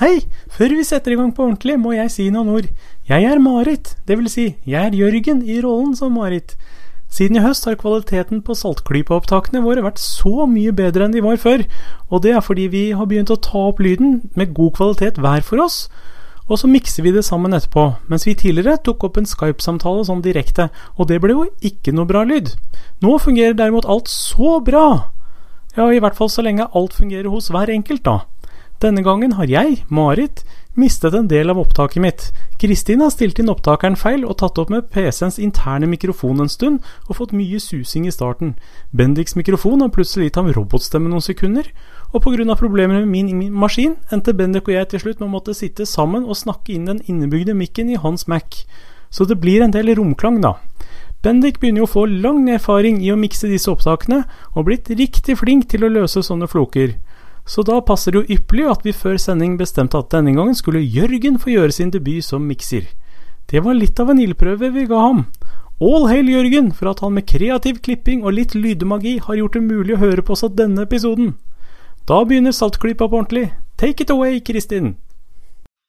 Hei, før vi setter i gang på ordentlig, må jeg si noen ord. Jeg er Marit, vil si, jeg er Jørgen i rollen som Marit. Siden i høst har kvaliteten på saltklypeopptakene våre vært så mye bedre enn de var før, og det er fordi vi har begynt å ta opp lyden med god kvalitet hver for oss, og så mikser vi det sammen etterpå, mens vi tidligere tok opp en Skype-samtale sånn direkte, og det ble jo ikke noe bra lyd. Nå fungerer derimot alt så bra! Ja, i hvert fall så lenge alt fungerer hos hver enkelt, da. Denne gangen har jeg, Marit, mistet en del av opptaket mitt. Kristin har stilt inn opptakeren feil og tatt opp med PC-ens interne mikrofon en stund, og fått mye susing i starten. Bendiks mikrofon har plutselig gitt ham robotstemme noen sekunder, og pga. problemer med min maskin endte Bendik og jeg til slutt med å måtte sitte sammen og snakke inn den innebygde mikken i hans Mac. Så det blir en del romklang, da. Bendik begynner jo å få lang erfaring i å mikse disse opptakene, og blitt riktig flink til å løse sånne floker. Så da passer det jo ypperlig at vi før sending bestemte at denne gangen skulle Jørgen få gjøre sin debut som mikser. Det var litt av en ildprøve vi ga ham. All hail Jørgen for at han med kreativ klipping og litt lydemagi har gjort det mulig å høre på også denne episoden. Da begynner Saltklypa på ordentlig. Take it away, Kristin.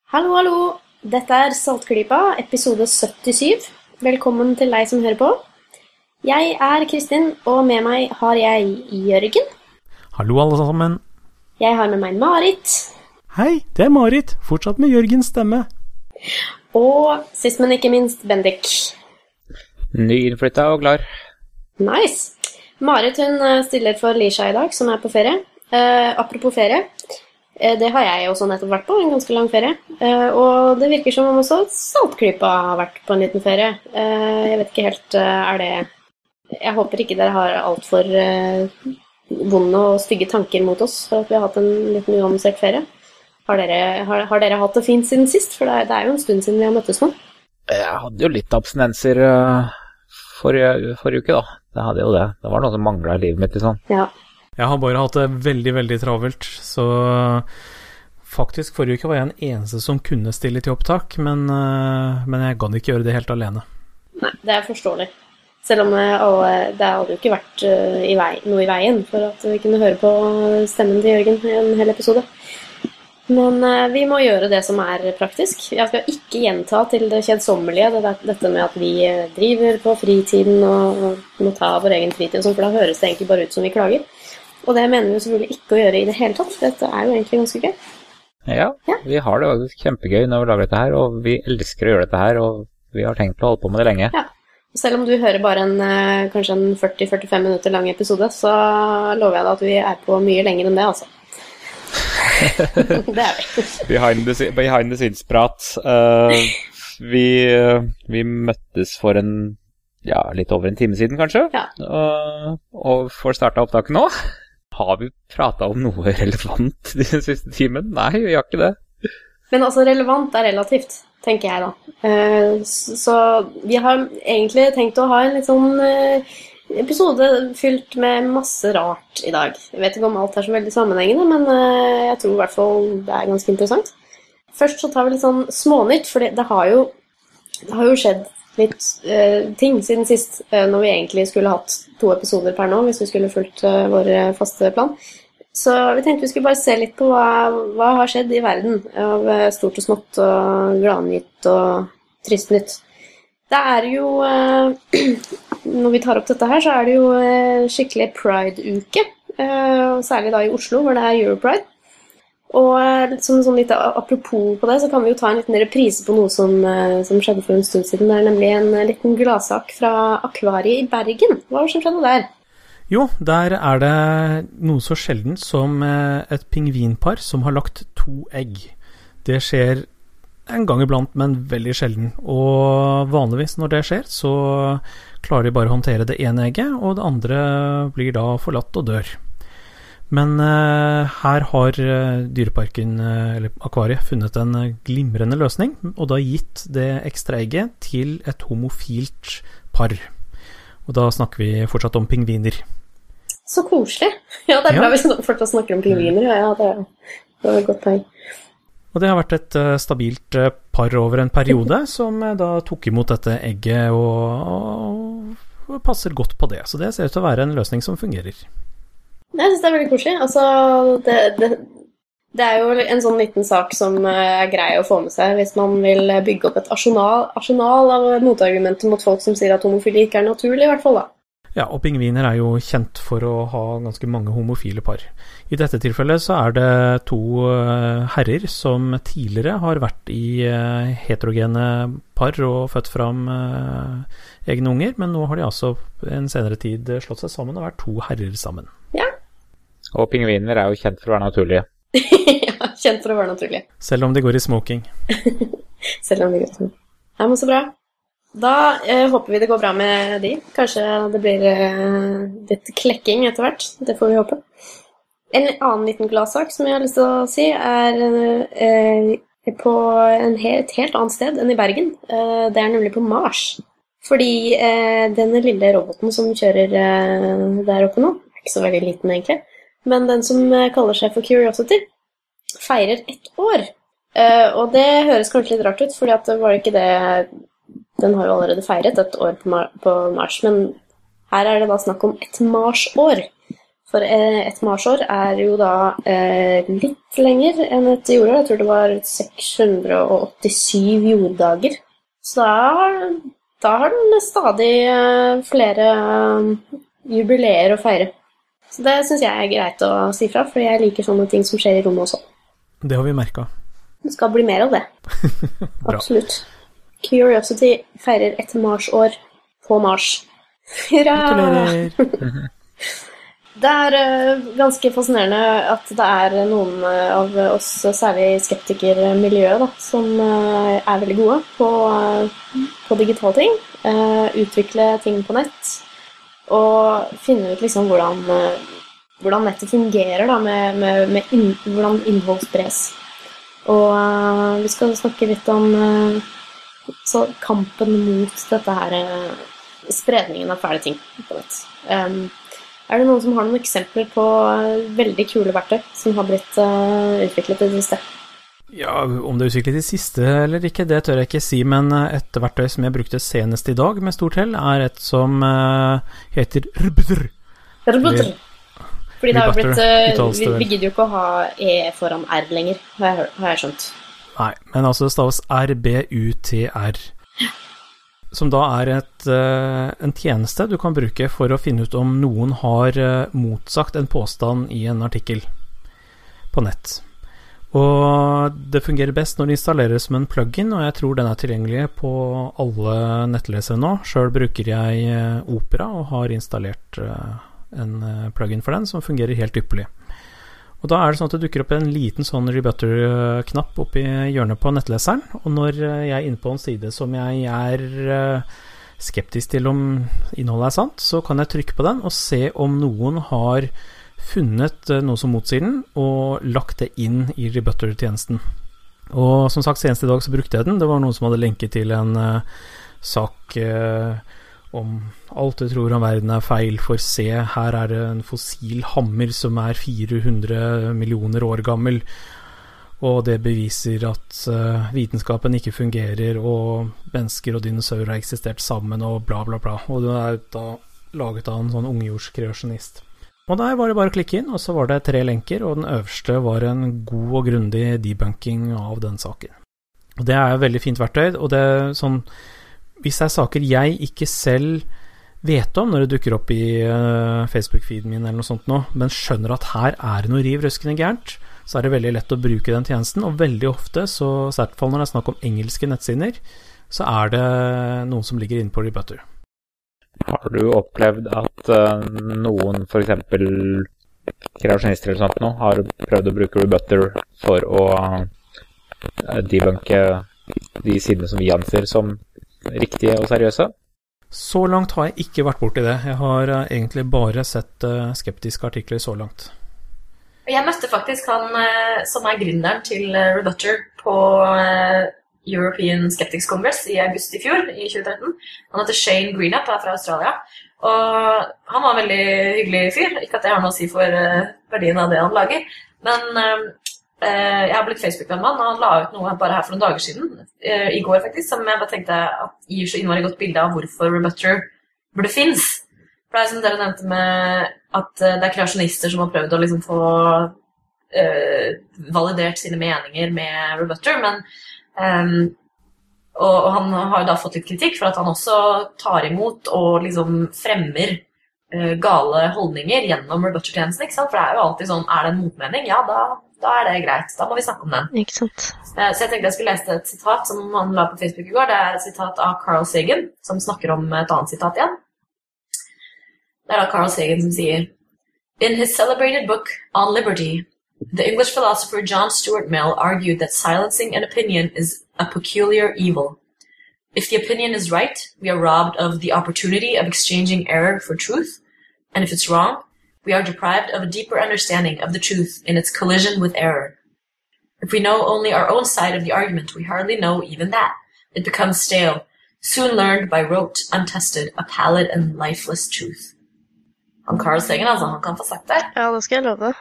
Hallo, hallo. Dette er Saltklypa, episode 77. Velkommen til deg som hører på. Jeg er Kristin, og med meg har jeg Jørgen. Hallo, alle sammen. Jeg har med meg Marit. Hei, det er Marit. Fortsatt med Jørgens stemme. Og sist, men ikke minst, Bendik. Nyinnflytta og klar. Nice. Marit hun eh, stiller for Lisha i dag, som er på ferie. Eh, apropos ferie. Eh, det har jeg også nettopp vært på, en ganske lang ferie. Eh, og det virker som om også Saltklypa har vært på en liten ferie. Eh, jeg vet ikke helt Er det Jeg håper ikke dere har altfor vonde og stygge tanker mot oss for at vi har hatt en liten uannonsert ferie. Har dere, har, har dere, hatt det fint siden sist? For det er, det er, jo en stund siden vi har møttes nå. Jeg hadde jo litt abstinenser forrige, forrige uke, da. Det hadde jo det. Det var noe som mangla i livet mitt, liksom. Ja. Jeg har bare hatt det veldig, veldig travelt, så faktisk forrige uke var jeg den eneste som kunne stille til opptak, men, eh, men jeg gadd ikke gjøre det helt alene. Nei, det er forståelig. Selv om eh, alle, det hadde jo ikke vært eh, i vei, noe i veien for at vi kunne høre på stemmen til Jørgen i en hel episode. Men vi må gjøre det som er praktisk. Jeg skal ikke gjenta til det kjedsommelige det dette med at vi driver på fritiden og må ta vår egen fritid, sånn, for da høres det egentlig bare ut som vi klager. Og det mener vi selvfølgelig ikke å gjøre i det hele tatt. Dette er jo egentlig ganske gøy. Ja, ja. vi har det faktisk kjempegøy når vi lager dette her, og vi elsker å gjøre dette her, og vi har tenkt å holde på med det lenge. Ja. Selv om du hører bare en eh, kanskje en 40-45 minutter lang episode, så lover jeg deg at vi er på mye lenger enn det, altså. det er vi. behind the, behind the scenes-prat. Uh, vi, vi, møttes for en ja, litt over en time siden, kanskje. Ja. Uh, og får starta opptaket nå. Har vi prata om noe relevant den siste timen? Nei, vi har ikke det. Men altså, relevant er relativt, tenker jeg da. Eh, så vi har egentlig tenkt å ha en litt sånn eh, episode fylt med masse rart i dag. Jeg vet ikke om alt er så veldig sammenhengende, men eh, jeg tror i hvert fall det er ganske interessant. Først så tar vi litt sånn smånytt, for det har jo, det har jo skjedd litt uh, ting siden sist, når vi egentlig skulle hatt to episoder per nå, hvis vi skulle fulgt uh, vår faste plan. Så vi tenkte vi skulle bare se litt på hva, hva har skjedd i verden av stort og smått og gladnytt og trist nytt. Det er jo Når vi tar opp dette her, så er det jo skikkelig pride-uke. Særlig da i Oslo, hvor det er Europride. Og eh, som sånn litt apropos på det, så kan vi jo ta en liten reprise på noe som, eh, som skjedde for en stund siden. Det er nemlig en eh, liten gladsak fra Akvariet i Bergen. Hva var det som skjedde der? Jo, der er det noe så sjeldent som et pingvinpar som har lagt to egg. Det skjer en gang iblant, men veldig sjelden. Og vanligvis når det skjer, så klarer de bare å håndtere det ene egget, og det andre blir da forlatt og dør. Men uh, her har uh, Dyreparken, eller Akvariet, funnet en glimrende løsning, og da gitt det ekstra egget til et homofilt par. Og da snakker vi fortsatt om pingviner. Så koselig. Ja, det er bra ja. vi fortsatt snakker om pingviner. Ja, det, det var et godt poeng. Og det har vært et stabilt par over en periode, som da tok imot dette egget og, og passer godt på det. Så det ser ut til å være en løsning som fungerer. Jeg syns det er veldig koselig. Altså, det, det, Det er jo en sånn liten sak som eh, er grei å få med seg hvis man vil bygge opp et arsenal, arsenal av motargumenter mot folk som sier at homofili ikke er naturlig, i hvert fall. da. Ja, og pingviner er jo kjent for å ha ganske mange homofile par. I dette tilfellet så er det to eh, herrer som tidligere har vært i eh, heterogene par og født fram egne unger, men nå har de altså en senere tid slått seg sammen og vært to herrer sammen. Ja. Og pingviner er jo kjent for å være naturlige. ja, kjent for å være naturlig. Selv om de går i smoking. Selv om de går i smoking. Ja, men så bra. Da eh, håper vi det går bra med de. Kanskje det blir eh, litt klekking etter hvert. Det får vi håpe. En annen liten gladsak som jeg har lyst til å si, er eh, på helt, et helt annet sted enn i Bergen. Eh, det er nemlig på Mars. Fordi eh, denne lille roboten som kjører eh, der oppe nå, er ikke så veldig liten egentlig, men den som eh, kaller seg for Curiosity, feirer ett år. Uh, og det høres kanskje litt rart ut, for det var ikke det Den har jo allerede feiret et år på, Mar på Mars, men her er det da snakk om et marsår. For uh, et marsår er jo da uh, litt lenger enn et jordår. Jeg tror det var 687 jorddager. Så da, da har den stadig flere jubileer å feire. Så det syns jeg er greit å si fra, for jeg liker sånne ting som skjer i rommet også. Det har vi merka. Det skal bli mer av det. Absolutt. Curiosity feirer et Mars-år på Mars. Hurra! Gratulerer! Det er uh, ganske fascinerende at det er noen uh, av oss, særlig skeptikermiljøet, da, som uh, er veldig gode på, på digitale ting. utvikle ting på nett og finne ut liksom hvordan, eh, hvordan nettet fungerer, da, med, med, med inn, hvordan innhold spres. Og uh, vi skal snakke litt om uh, kampen mot dette her uh, spredningen av fæle ting på nett. Um, er det noen som har noen eksempler på veldig kule verktøy som har blitt utviklet i det siste? Ja, Om det er utviklet i siste eller ikke, det tør jeg ikke si, men eh, et verktøy som jeg brukte senest i dag med stort hell, er et som uh, heter Rbdr. Rbdr. Fordi det har blitt uh, vi, vi gidder jo ikke å ha E foran R lenger, har jeg, har jeg skjønt. Nei, men altså det staves RBUTR. Som da er et, en tjeneste du kan bruke for å finne ut om noen har motsagt en påstand i en artikkel på nett. Og det fungerer best når det installeres som en plug-in, og jeg tror den er tilgjengelig på alle nettlesere nå. Sjøl bruker jeg eh, Opera og har installert eh, en eh, plug-in for den som fungerer helt ypperlig. Og Da er det sånn at det dukker opp en liten sånn rebutter-knapp oppi hjørnet på nettleseren. Og når jeg er inne på en side som jeg er skeptisk til om innholdet er sant, så kan jeg trykke på den og se om noen har funnet eh, noe som motsier den, og lagt det inn i rebutter-tjenesten. Og som sagt, senest i dag så brukte jeg den. Det var noen som hadde lenket til en uh, sak uh, om alt du tror om verden er feil, for se, her er det en fossil hammer som er 400 millioner år gammel. Og det beviser at uh, vitenskapen ikke fungerer, og mennesker og dinosaurer har eksistert sammen, og bla, bla, bla. Og det er da laget av en sånn ungjordskreasjonist. Og der var det bare å klikke inn, og så var det tre lenker, og den øverste var en god og grundig debunking av den saken. Og Det er et veldig fint verktøy, og det er sånn Hvis det er saker jeg ikke selv vet om når det dukker opp i uh, Facebook-feeden min eller noe sånt nå, men skjønner at her er det noe riv røskende gærent, så er det veldig lett å bruke den tjenesten, og veldig ofte, så i hvert fall når det er snakk om engelske nettsider, så er det noen som ligger inne på Rebutter. Har du opplevd at uh, noen, f.eks. kreasjonister eller sånt noe, har prøvd å bruke Rebutter for å uh, debunke de sidene som vi anser som riktige og seriøse? Så langt har jeg ikke vært borti det. Jeg har uh, egentlig bare sett skeptiske artikler så langt. Jeg møtte faktisk han som er gründeren til Rebutter på European Skeptics Congress i august i fjor, i 2013. Han heter Shane Greenup, er fra Australia. Og han var en veldig hyggelig fyr. Ikke at det har noe å si for uh, verdien av det han lager, men uh, jeg har blitt Facebook-venn med han, og han la ut noe bare her for noen dager siden, uh, i går faktisk, som jeg bare tenkte at gir så innmari godt bilde av hvorfor Rebutter burde finnes. For det er som dere nevnte med at det er kreasjonister som har prøvd å liksom få eh, validert sine meninger med Rebutter, men ehm, og, og han har da fått litt kritikk for at han også tar imot og liksom fremmer uh, gale holdninger gjennom Rebutter-tjenesten. ikke sant? For det er jo alltid sånn Er det en motmening? Ja, da, da er det greit. Da må vi snakke om den. Ikke sant. Uh, Så jeg tenkte jeg skulle lese et sitat som han la på Facebook i går. Det er et sitat av Carl Sagan, som snakker om et annet sitat igjen. Det er da Carl Sagan som sier In his celebrated book On Liberty, the English philosopher John Stuart Mill argued that silencing an opinion is a peculiar evil. If the opinion is right, we are robbed of the opportunity of exchanging error for truth, and if it's wrong, we are deprived of a deeper understanding of the truth in its collision with error. If we know only our own side of the argument, we hardly know even that. It becomes stale, soon learned by rote, untested, a pallid and lifeless truth. Han Carl Sagan, altså, han kan få sagt det. Ja, det skal jeg love.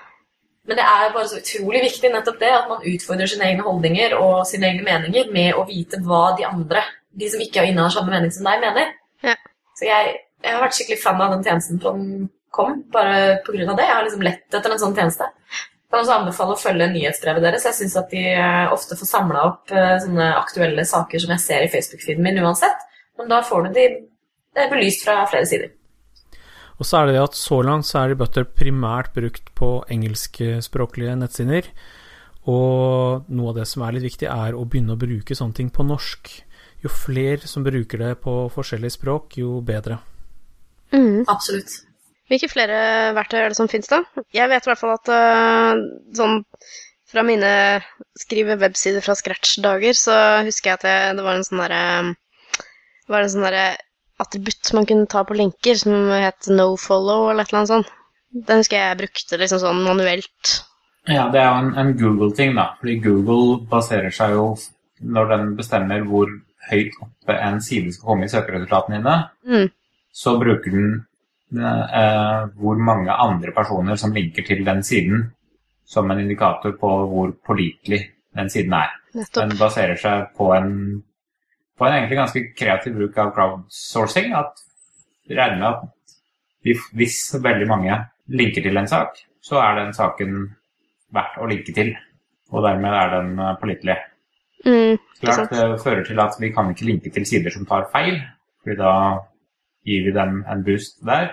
Men det er bare så utrolig viktig nettopp det, at man utfordrer sine egne holdninger og sine egne meninger med å vite hva de andre, de som ikke innehar samme mening som deg, mener. Ja. Så jeg, jeg har vært skikkelig fan av den tjenesten som kom, bare av det. Jeg har liksom lett etter en sånn tjeneste. Jeg kan også anbefale å følge nyhetsbrevet deres. Jeg syns at de eh, ofte får samla opp eh, sånne aktuelle saker som jeg ser i Facebook-feeden min uansett. Men da får du de belyst fra flere sider. Og så er det det at så langt så er Butter primært brukt på engelskspråklige nettsider. Og noe av det som er litt viktig, er å begynne å bruke sånne ting på norsk. Jo flere som bruker det på forskjellige språk, jo bedre. Mm. Absolutt. Hvilke flere verktøy er det som finnes, da? Jeg vet i hvert fall at øh, sånn fra mine skrive websider fra scratch-dager, så husker jeg at jeg, det var en sånn derre Det var en sånn derre attributt man kunne ta på linker, som het nofollow eller et eller annet sånt. Den husker jeg brukte liksom sånn manuelt. Ja, det er jo en, en Google-ting, da. Fordi Google baserer seg jo Når den bestemmer hvor høyt oppe en side skal komme i søkeresultatene dine, Mm. så bruker den eh, hvor mange andre personer som linker til den siden, som en indikator på hvor pålitelig den siden er. Nettopp. Den baserer seg på en, på en egentlig ganske kreativ bruk av crowdsourcing. At vi regner med at hvis veldig mange linker til en sak, så er den saken verdt å linke til. Og dermed er den eh, pålitelig. Mm, Klart det fører til at vi kan ikke linke til sider som tar feil, fordi da gir vi dem en boost der.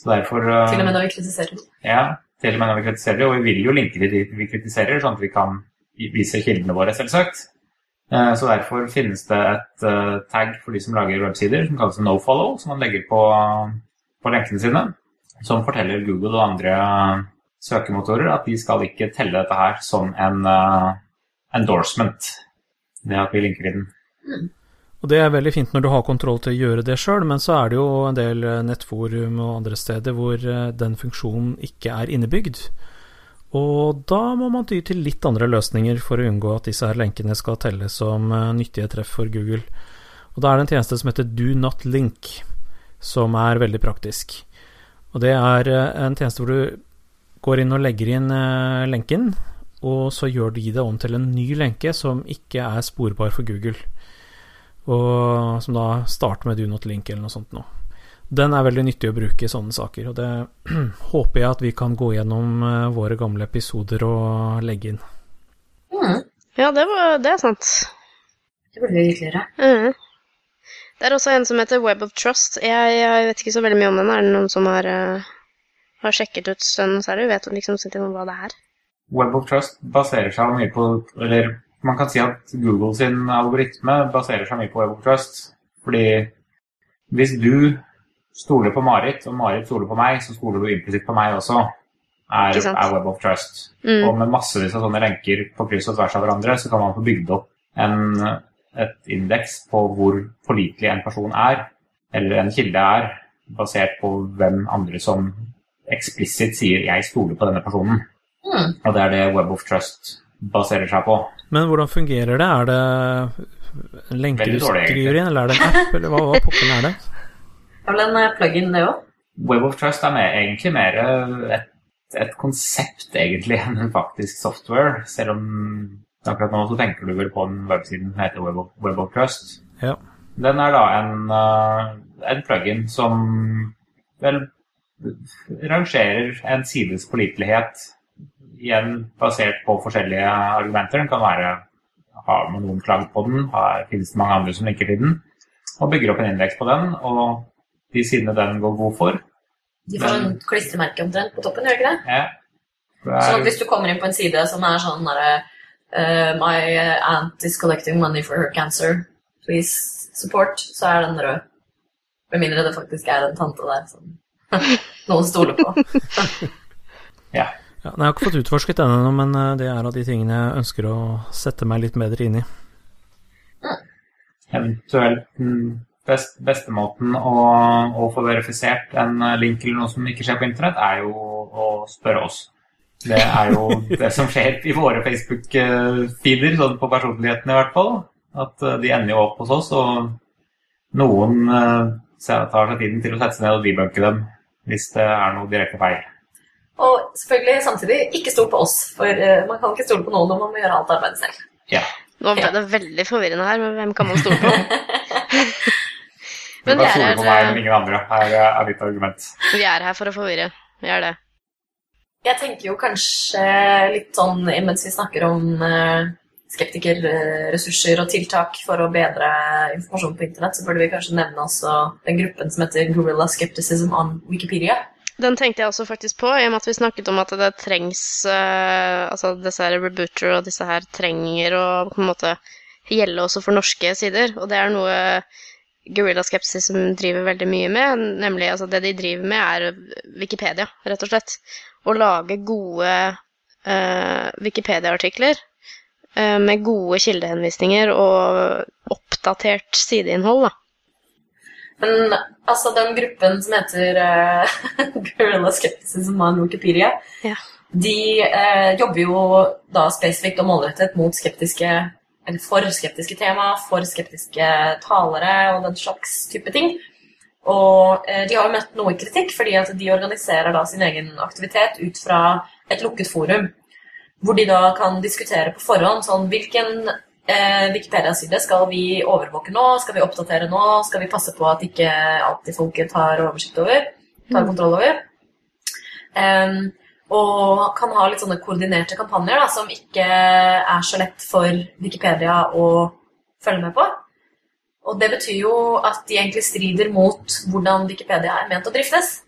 Så derfor eh, Til og med når vi kritiserer. ja, til og med når vi kritiserer, og vi vil jo linke til de vi kritiserer, sånn at vi kan vise kildene våre, selvsagt. Eh, Så derfor finnes det et eh, tag for de som lager websider som kalles nofollow, som man legger på, på lenkene sine, som forteller Google og andre søkemotorer at de skal ikke telle dette her som en eh, endorsement, det at vi linker i den. Og det er veldig fint når du har kontroll til å gjøre det sjøl, men så er det jo en del eh, nettforum og andre steder hvor eh, den funksjonen ikke er innebygd. Og da må man ty til litt andre løsninger for å unngå at disse her lenkene skal telles som eh, nyttige treff for Google. Og da er det en tjeneste som heter Do Not Link, som er veldig praktisk. Og det er eh, en tjeneste hvor du går inn og legger inn eh, lenken, og så gjør de det om til en ny lenke som ikke er sporbar for Google og som da starter med do not link eller noe sånt nå. Den er veldig nyttig å bruke i sånne saker, og det håper jeg at vi kan gå gjennom eh, våre gamle episoder og legge inn. Mm. Ja, det, var, det er sant. Det burde vi virkelig gjøre. Mhm. Det er også en som heter Web of Trust. Jeg, jeg vet ikke så veldig mye om den. Er det noen som har, eh, har sjekket ut den særlig? Vet du liksom sikkert hva det er? Web of Trust baserer seg mye på Eller man kan si at Google sin algoritme baserer seg mye på Web of Trust. Fordi hvis du stoler på Marit, og Marit stoler på meg, så stoler du implisitt på meg også. Er, er Web of Trust. Mm. Og med massevis av sånne lenker på kryss og tvers av hverandre, så kan man få bygd opp en, et indeks på hvor pålitelig en person er, eller en kilde er, basert på hvem andre som eksplisitt sier 'jeg stoler på denne personen'. Mm. Og det er det Web of Trust baserer seg på. Men hvordan fungerer det? Er det lenker du skriver inn, eller er det en app, eller hva, hva pokker er det? Det er vel en eh, plug-in, det òg? Web of Trust er mer, egentlig mer et, et konsept egentlig enn en faktisk software, selv om akkurat nå så tenker du vel på den websiden som heter Web of, Web of Trust. Ja. Den er da en, en plug-in som vel rangerer en sides pålitelighet igjen basert på forskjellige argumenter. Den kan være har noen klaget på den, har, finnes det mange andre som liker til den, og bygger opp en indeks på den. Og de sidene den går god for De får en klistremerke omtrent på toppen, gjør de ikke det? ja, det Sånn er, hvis du kommer inn på en side som er sånn derre uh, My aunt is collecting money for her cancer. Please support. Så er den rød. Med mindre det faktisk er en tante der som noen stoler på. ja. Ja, jeg har ikke fått utforsket den ennå, men eh, det er av de tingene jeg ønsker å sette meg litt bedre inn i. Eventuelt den best, beste måten å, å få verifisert en link eller noe som ikke skjer på internett, er jo å spørre oss. Det er jo det som skjer i våre Facebook-feeder, sånn på personlighetene i hvert fall. At eh, de ender jo opp hos oss, og noen eh, tar seg tiden til å sette seg ned og debunke dem hvis det er noe direkte feil. Og selvfølgelig samtidig ikke stol på oss, for eh, man kan ikke stole på noen når man må gjøre alt arbeidet selv. Ja. Nå ble det veldig forvirrende her, men hvem kan man stole på? Du Men kan vi er, stole på meg, men her, ingen andre, er, er mitt argument. vi er her for å forvirre. Vi er det. Jeg tenker jo kanskje litt sånn mens vi snakker om eh, skeptikerressurser og tiltak for å bedre informasjon på internett, så burde vi kanskje nevne også den gruppen som heter Gorilla Skepticism on Wikipedia. Den tenkte jeg også faktisk på, i og med at vi snakket om at det trengs uh, Altså disse her rebooter og disse her trenger å på en måte gjelde også for norske sider. Og det er noe Guerrilla Skepticism driver veldig mye med. Nemlig altså det de driver med, er Wikipedia, rett og slett. Å lage gode uh, Wikipedia-artikler uh, med gode kildehenvisninger og oppdatert sideinnhold, da. Men altså, den gruppen som heter uh, Gorilla Skepticism on Wikipedia, Ja. de eh, jobber jo da spesifikt og målrettet mot skeptiske for skeptiske tema, for skeptiske talere og den slags type ting. Og eh, de har jo møtt noe kritikk fordi at de organiserer da sin egen aktivitet ut fra et lukket forum. Hvor de da kan diskutere på forhånd sånn hvilken eh, Wikipedia-side skal vi overvåke nå, skal vi oppdatere nå, skal vi passe på at ikke alltid folket tar oversikt over, tar kontroll over. Em, og kan ha litt sånne koordinerte kampanjer da, som ikke er så lett for Wikipedia å følge med på. Og det betyr jo at de egentlig strider mot hvordan Wikipedia er ment å driftes.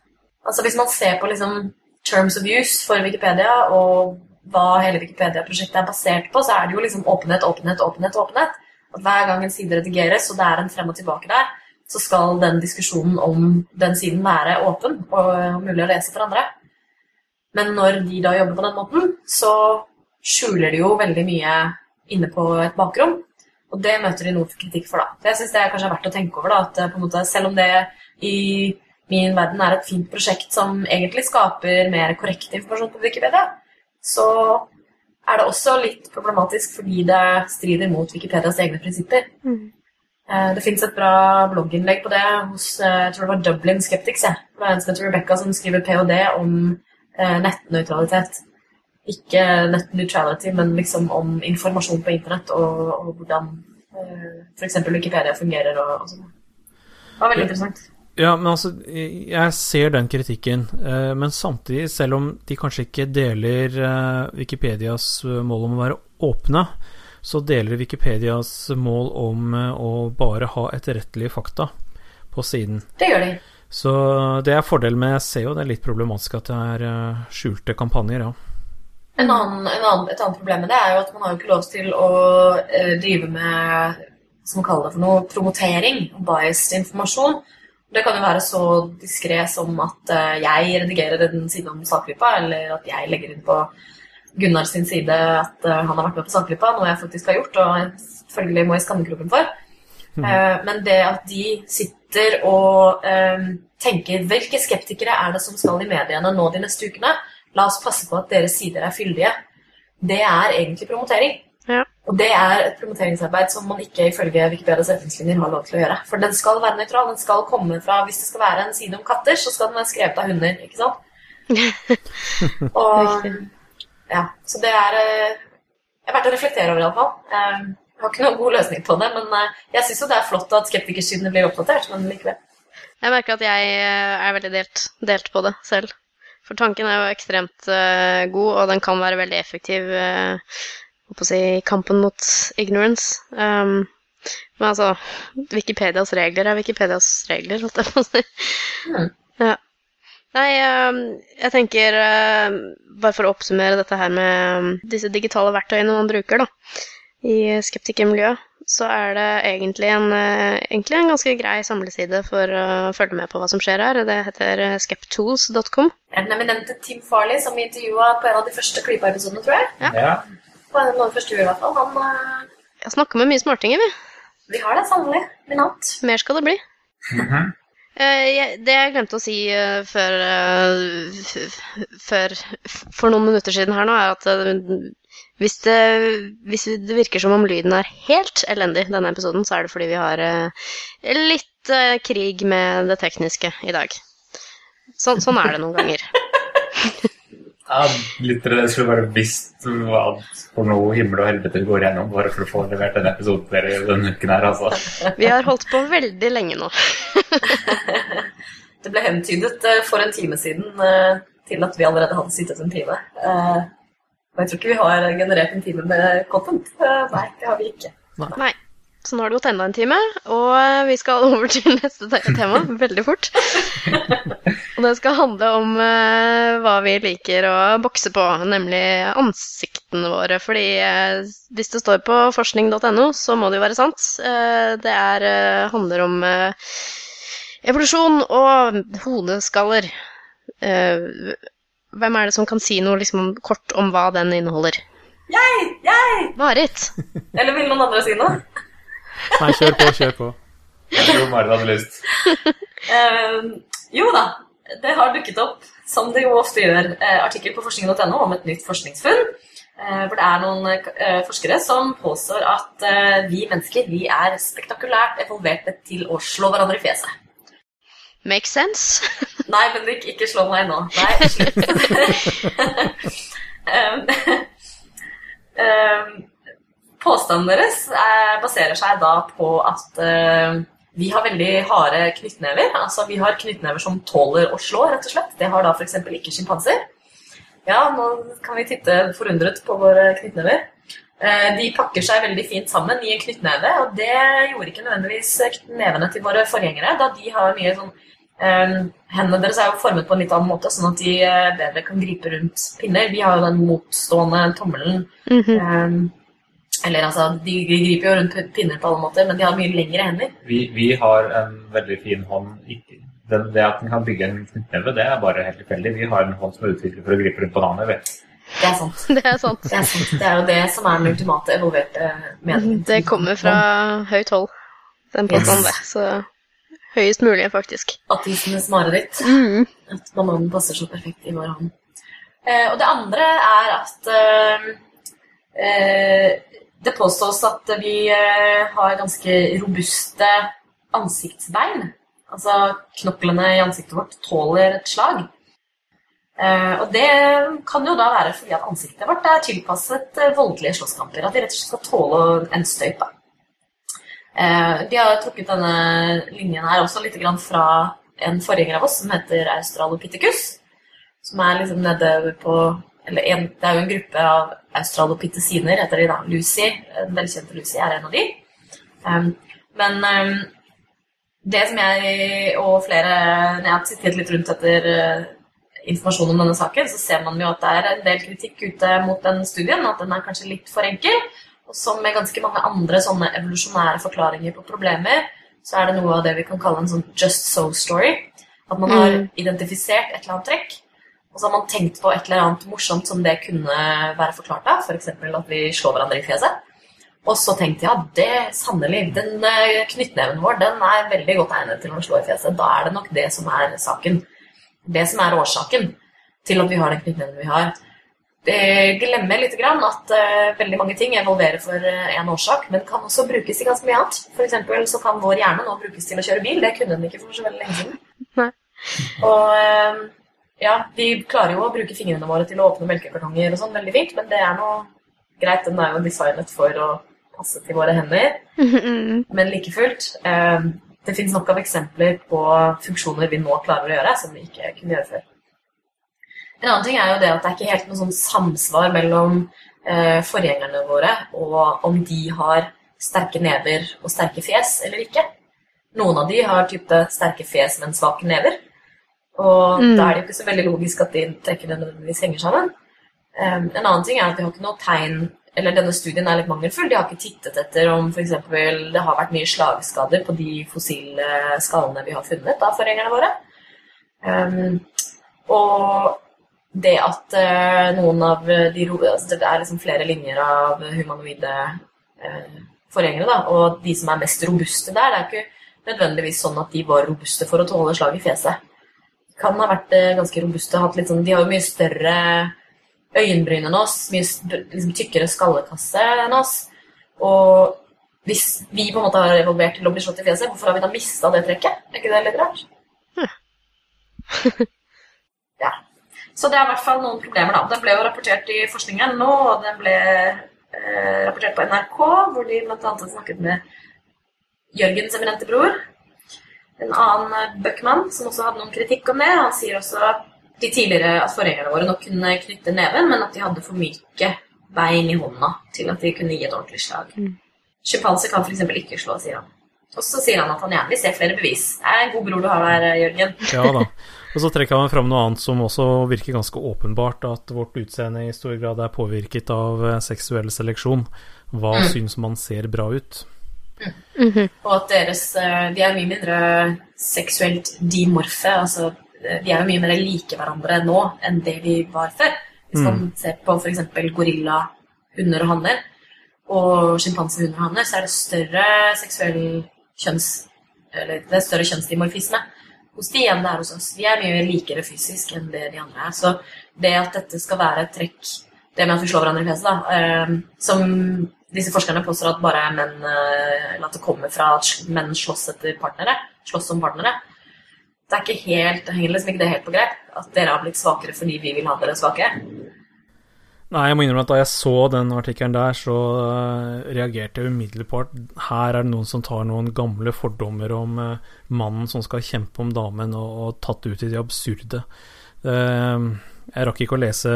Altså Hvis man ser på liksom terms of use for Wikipedia og hva hele Wikipedia-prosjektet er basert på, så er det jo liksom åpenhet, åpenhet, åpenhet. åpenhet. At Hver gang en side redigeres, og det er en frem og tilbake der, så skal den diskusjonen om den siden være åpen og mulig å lese for andre. Men når de da jobber på den måten, så skjuler de jo veldig mye inne på et bakrom. Og det møter de noe kritikk for, da. Så jeg syns det er kanskje verdt å tenke over, da. At eh, måte, selv om det i min verden er et fint prosjekt som egentlig skaper mer korrekt informasjon på Wikipedia, så er det også litt problematisk fordi det strider mot Wikipedias egne prinsipper. Mm. Det fins et bra blogginnlegg på det hos eh, jeg tror det var Dublin Skeptics. Jeg. Det er en som heter Rebecca som skriver ph.d. om eh, nettnøytralitet. Ikke net neutrality, men liksom om informasjon på internett og, og hvordan eh, f.eks. Wikipedia fungerer og, og sånn. Det var veldig interessant. Ja, men altså, jeg ser den kritikken, eh, men samtidig, selv om de kanskje ikke deler eh, Wikipedias eh, mål om å være åpne, så deler Wikipedias mål om eh, å bare ha etterrettelige fakta på siden. Det gjør de. Så det er fordelen, med jo det er litt problematisk at det er eh, skjulte kampanjer, ja. En annen, en annen, et annet problem med det er jo at man har jo ikke lov til å eh, drive med som man kaller det for noe, promotering biased informasjon. Det kan jo være så diskré som at eh, jeg redigerer en side om Saklypa, eller at jeg legger inn på Gunnar sin side at han har vært med på Saklypa, noe jeg faktisk har gjort, og selvfølgelig må i skammekroken for. Eh, men det at de sitter og eh, tenker hvilke skeptikere er det som skal i mediene nå de neste ukene, la oss passe på at deres sider er fyldige, det er egentlig promotering. Ja. Og det er et promoteringsarbeid som man ikke ifølge Wikipedias retningslinjer har lov til å gjøre. For den skal være nøytral. Den skal komme fra Hvis det skal være en side om katter, så skal den være skrevet av hunder. ikke sant? Og ja, Så det er jeg har er verdt å reflektere over, iallfall. Jeg har ikke noen god løsning på det, men eh, jeg syns jo det er flott at skeptikersidene blir oppdatert, men likevel. Jeg merker at jeg eh, er veldig delt, delt på det selv. For tanken er jo ekstremt uh, god, og den kan være veldig effektiv uh, å si, i kampen mot ignorance. Um, men altså Wikipedias regler er Wikipedias regler, holdt jeg på å si. Mm. Ja. Nei, um, jeg tenker Bare for å oppsummere dette her med um, disse digitale verktøyene man bruker da, i skeptikermiljøet, så er det egentlig en, uh, egentlig en ganske grei samleside for å følge med på hva som skjer her. Det heter uh, skeptools.com. Den eminente Tim Farley som vi intervjua på en av de første klypeepisodene, tror jeg? Ja. På en av de første i hvert fall. Han, eh, Jeg snakker med mye smartinger, vi. vi har det sannelig. I natt. Mer skal det bli. Mhm. Eh, det jeg glemte å si eh, før, eh, før For noen minutter siden her nå, er at eh, hvis det, hvis det virker som om lyden er helt elendig denne episoden, så er det fordi vi har uh, litt uh, krig med det tekniske i dag. Sånn, sånn er det noen ganger. Ja, Lyttere skulle bare visst hva for noe himmel og helvete går gjennom bare for å få levert denne episoden til dere denne uken her, altså. Vi har holdt på veldig lenge nå. Det ble hentydet eh, for en time siden til at vi allerede hadde sittet en time. Eh, Og jeg tror ikke vi har generert en time med content. Eh, Nei, det har vi ikke. Nei. Så nå har det gått enda en time, og vi skal over til neste tema veldig fort. Og det skal handle om uh, hva vi liker å bokse på, nemlig ansiktene våre. Fordi uh, hvis det står på forskning.no, så må det jo være sant. Uh, det er, handler om evolusjon og hodeskaller. Eh, hvem er det som kan si noe liksom, kort om hva den inneholder? Jeg! Jeg! Marit! Eller vil noen andre si noe? Nei, kjør på, kjør på. Jeg tror Marit hadde lyst. uh, jo da, det har dukket opp, som det jo ofte gjør, eh, artikkel på forskning.no om et nytt forskningsfunn. For hvor det er noen eh, forskere som påstår at eh, vi mennesker vi er spektakulært evolverte til å slå hverandre i fjeset. Makes sense. Nei, Bendik, ikke slå meg nå. Nei, slutt. um, um, påstanden deres er, baserer seg da på at uh, vi har veldig harde knyttnever. Altså vi har knyttnever som tåler å slå, rett og slett. Det har da f.eks. ikke sjimpanser. Ja, nå kan vi titte forundret på våre knyttnever. Eh, De pakker seg veldig fint sammen i en knyttneve, og det gjorde ikke nødvendigvis nevene til våre forgjengere, da de har mye sånn eh, Hendene deres er jo formet på en litt annen måte, sånn at de eh, bedre kan gripe rundt pinner. Vi har jo den motstående tommelen. Mm -hmm. Eller altså, de griper jo rundt pinner på alle måter, men de har mye lengre hender. Vi, vi har en veldig fin hånd. Ikke- Det, det at den kan bygge en knyttneve, det er bare helt tilfeldig. Vi har en hånd som er utviklet for å gripe rundt bananer. vet. Det er sant. Det er sant. Det er sant. Det er jo det som er den ultimate evolverte meningen. Det kommer fra høyt hold, den påstanden der. Så høyest mulig, faktisk. Ateistenes mareritt. Mm. At bananen passer så perfekt i vår hånd. Eh, og det andre er at eh, eh, det påstås at vi eh, har ganske robuste ansiktsbein. Altså knoklene i ansiktet vårt tåler et slag. Uh, og det kan jo da være fordi at ansiktet vårt er tilpasset uh, voldelige slåsskamper. At vi rett og slett skal tåle en støyt. da. Eh, de har trukket denne linjen her også litt fra en forgjenger av oss som heter Australopithecus. Som er liksom nede på eller en, Det er jo en gruppe av australopitheciner, heter de da. Lucy, den velkjente Lucy, er en av de. Um, men um, det som jeg og flere Når jeg har sittet litt rundt etter informasjon om denne saken, så ser man jo at det er en del kritikk ute mot den studien. At den er kanskje litt for enkel. Og som med ganske mange andre sånne evolusjonære forklaringer på problemer, så er det noe av det vi kan kalle en sånn just so-story. At man har Mm. identifisert et eller annet trekk, og så har man tenkt på et eller annet morsomt som det kunne være forklart av. F.eks. at vi slår hverandre i fjeset. Og så tenkte jeg at det sannelig, den eh, knyttneven vår den er veldig godt egnet til å slå i fjeset. Da er det nok det som er saken. Det som er årsaken til at vi har den knyttneven vi har. Det glemmer litt grann at eh, veldig mange ting evolverer for én en årsak, men kan også brukes i ganske mye annet. For eksempel så kan vår hjerne nå brukes til å kjøre bil. Det kunne den ikke for så veldig lenge siden. Og eh, ja, vi klarer jo å bruke fingrene våre til å åpne melkekartonger og sånn veldig fint, men det er nå greit. Den er jo designet for å passe til våre hender. Men like fullt, eh, det finnes nok av eksempler på funksjoner vi nå klarer å gjøre, som vi ikke kunne gjøre før. En annen ting er jo det at det er ikke helt noe sånn samsvar mellom eh, forgjengerne våre og om de har sterke never og sterke fjes eller ikke. Noen av de har type sterke fjes, men svake never. Og Mm. da er det jo ikke så veldig logisk at de trekkene nødvendigvis henger sammen. Um, en annen ting er at vi har ikke noe tegn eller denne studien er litt mangelfull. De har ikke tittet etter om f.eks. det har vært mye slagskader på de fossile skallene vi har funnet av forgjengerne våre. Um, og det at eh, noen av de altså Det er liksom flere linjer av humanoide eh, forgjengere, da, og de som er mest robuste der, det er ikke nødvendigvis sånn at de var robuste for å tåle slag i fjeset. Kan ha vært eh, ganske robuste. Sånn, de har jo mye større øyenbryn enn oss, mye liksom, tykkere skallekasse enn oss. Og hvis vi på en måte har evolvert til å bli slått i fjeset, hvorfor har vi da mista det trekket? Er ikke det litt rart? Så det er i hvert fall noen problemer, da. Den ble jo rapportert i forskningen nå, og den ble eh, rapportert på NRK, hvor de bl.a. har snakket med Jørgens eminente bror. En annen eh, Bøckmann som også hadde noen kritikk om det. Han sier også de tidligere at forgjengerne våre nok kunne knytte neven, men at de hadde for myke bein i hånda til at de kunne gi et ordentlig slag. Sjimpanser kan f.eks. ikke slå, sier han. Og så sier han at han gjerne vil se flere bevis. Det er en god bror du har der, Jørgen. Ja da. Og så trekker han fram noe annet som også virker ganske åpenbart, at vårt utseende i stor grad er påvirket av eh, seksuell seleksjon. Hva syns man ser bra ut? Og at deres eh, De er mye mindre seksuelt dimorfe. Altså, eh, de er jo mye mer like hverandre nå enn det de var før. Hvis man ser på f.eks. gorillahunder og hanner og sjimpansehunder og hanner, så er det større seksuell kjønns... Eller det er større kjønnsdimorfisme hos de igjen det er hos oss. Vi er mye likere fysisk enn det de andre er. Så det at dette skal være et trekk Det med at vi slår hverandre i fjeset, da, eh, som disse forskerne påstår at bare er menn eh, Eller at det kommer fra at menn slåss etter partnere. Slåss som partnere. Det er ikke helt, det henger liksom ikke det helt på grep. At dere har blitt svakere fordi vi vil ha dere svake. Nei, jeg må innrømme at da jeg så den artikkelen der, så eh, reagerte jeg umiddelbart. Her er det noen som tar noen gamle fordommer om eh, mannen som skal kjempe om damen, og, og tatt ut i det absurde. Eh, jeg rakk ikke å lese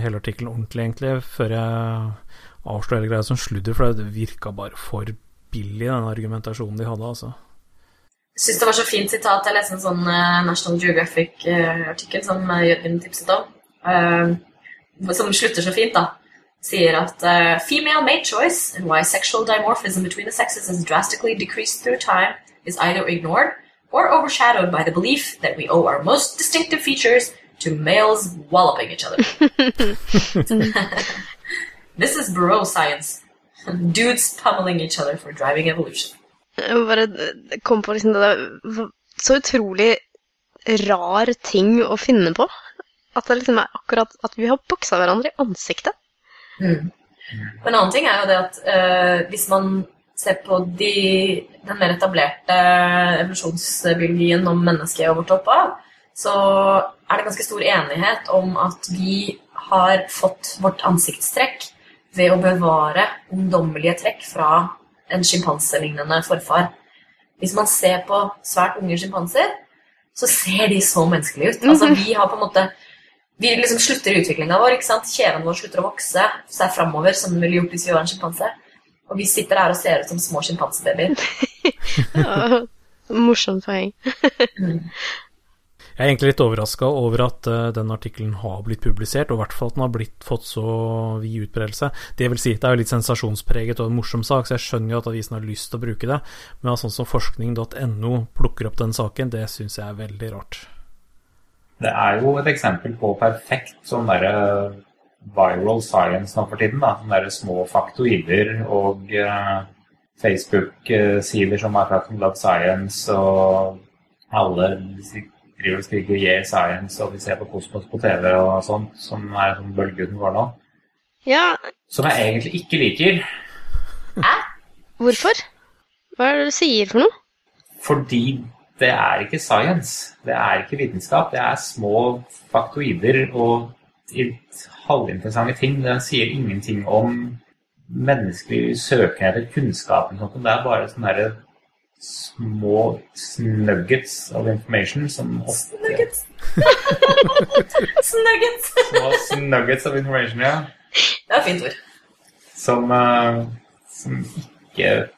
hele artikkelen ordentlig, egentlig, før jeg avslo hele greia som sludder, for det virka bare for billig, den argumentasjonen de hadde, altså. Jeg syns det var så fint sitat. Jeg leste en sånn National Geographic-artikkel som Jørgen tipset om. eh, som slutter så fint, da. Sier at uh, female made choice and why sexual dimorphism between the sexes has drastically decreased through time is either ignored or overshadowed by the belief that we owe our most distinctive features to males walloping each other. this is bro science. Dudes pummeling each other for driving evolution. Jeg bare kom på liksom det der Så utrolig rar ting å finne på. At det liksom er akkurat at vi har boksa hverandre i ansiktet. Mm. En annen ting er jo det at uh, hvis man ser på de, den mer etablerte evolusjonsbiologien om mennesket og vårt opphav, så er det ganske stor enighet om at vi har fått vårt ansiktstrekk ved å bevare ungdommelige trekk fra en sjimpanselignende forfar. Hvis man ser på svært unge sjimpanser, så ser de så menneskelige ut. Altså, vi har på en måte vi liksom slutter utviklinga vår. ikke sant? Kjeven vår slutter å vokse seg framover, som den ville gjort hvis vi var en sjimpanse. Og vi sitter her og ser ut som små sjimpansebabyer. Ja, Morsomt poeng. Jeg er egentlig litt overraska over at uh, den artikkelen har blitt publisert, og i hvert fall at den har blitt, fått så vid utbredelse. Det vil si, det er jo litt sensasjonspreget og en morsom sak, så jeg skjønner jo at avisen har lyst til å bruke det, men at sånn som forskning.no plukker opp den saken, det syns jeg er veldig rart. Det er jo et eksempel på perfekt sånn derre viral science nå for tiden. da, Sånne der små faktoider og uh, Facebook-sider som er fra Love Science, og alle driver og skriker 'yeah science', og vi ser på Kosmos på TV og sånt, som er sånn bølge utenfor nå. Ja, Som jeg egentlig ikke liker. Hæ? hvorfor? Hva er det du sier for noe? Fordi det er ikke science. Det er ikke vitenskap. Det er små faktoider og halvinteressante ting. Det sier ingenting om menneskelig søken etter kunnskap. Det er bare sånne her små snuggets of information som ofte Snuggets! Snuggets. Små snuggets of information, ja. Det er fint ord. Som, uh, som ikke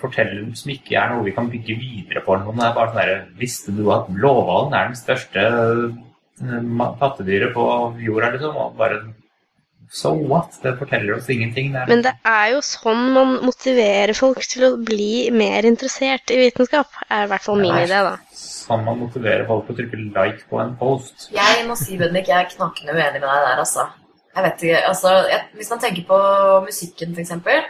forteller Som ikke er noe vi kan bygge videre på. Noen. Det er bare sånn der, Visste du at blåhvalen er den største eh, pattedyret på jorda, liksom? Og bare So what? Det forteller oss ingenting. Det er, Men det er jo sånn man motiverer folk til å bli mer interessert i vitenskap, er i hvert fall min Nei. idé, da. sånn man motiverer folk til å trykke like på en post. Jeg må si, Bendik, jeg er knakende uenig med deg der, altså. Jeg vet ikke, altså, jeg, Hvis man tenker på musikken, for eksempel,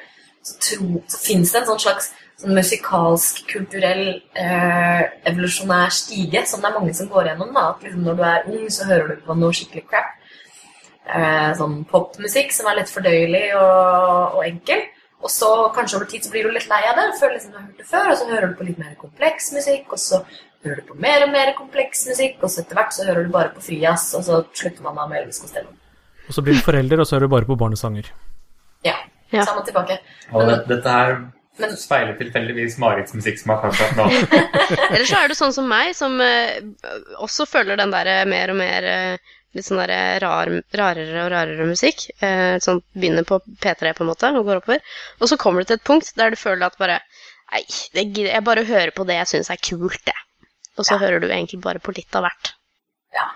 så, tro, så fins det en sånn slags sånn musikalsk, kulturell, eh, evolusjonær stige som det er mange som går gjennom. da, at liksom Når du er ung, så hører du på noe skikkelig crap. Eh, sånn popmusikk som er lett fordøyelig og, og enkel. Og så kanskje over tid så blir du litt lei av det, føler liksom du har hørt det før, og så hører du på litt mer kompleks musikk, og så hører du på mer og mer kompleks musikk, og så etter hvert så hører du bare på frijazz, og så slutter man da med Elvis Costello. Og så blir du forelder, og så hører du bare på barnesanger. Ja, Ja. sammen tilbake. Og Men- det, dette her Men- speiler tilfeldigvis Marits musikksmak akkurat nå. Eller så er du sånn som meg, som uh, også føler den der mer og mer uh, litt sånn der rar, rarere og rarere musikk. Eh, sånn begynner på P3 på en måte og går oppover. Og så kommer du til et punkt der du føler at bare Nei, det, jeg bare hører på det jeg syns er kult, det. Og så hører du egentlig bare på litt av hvert. Ja.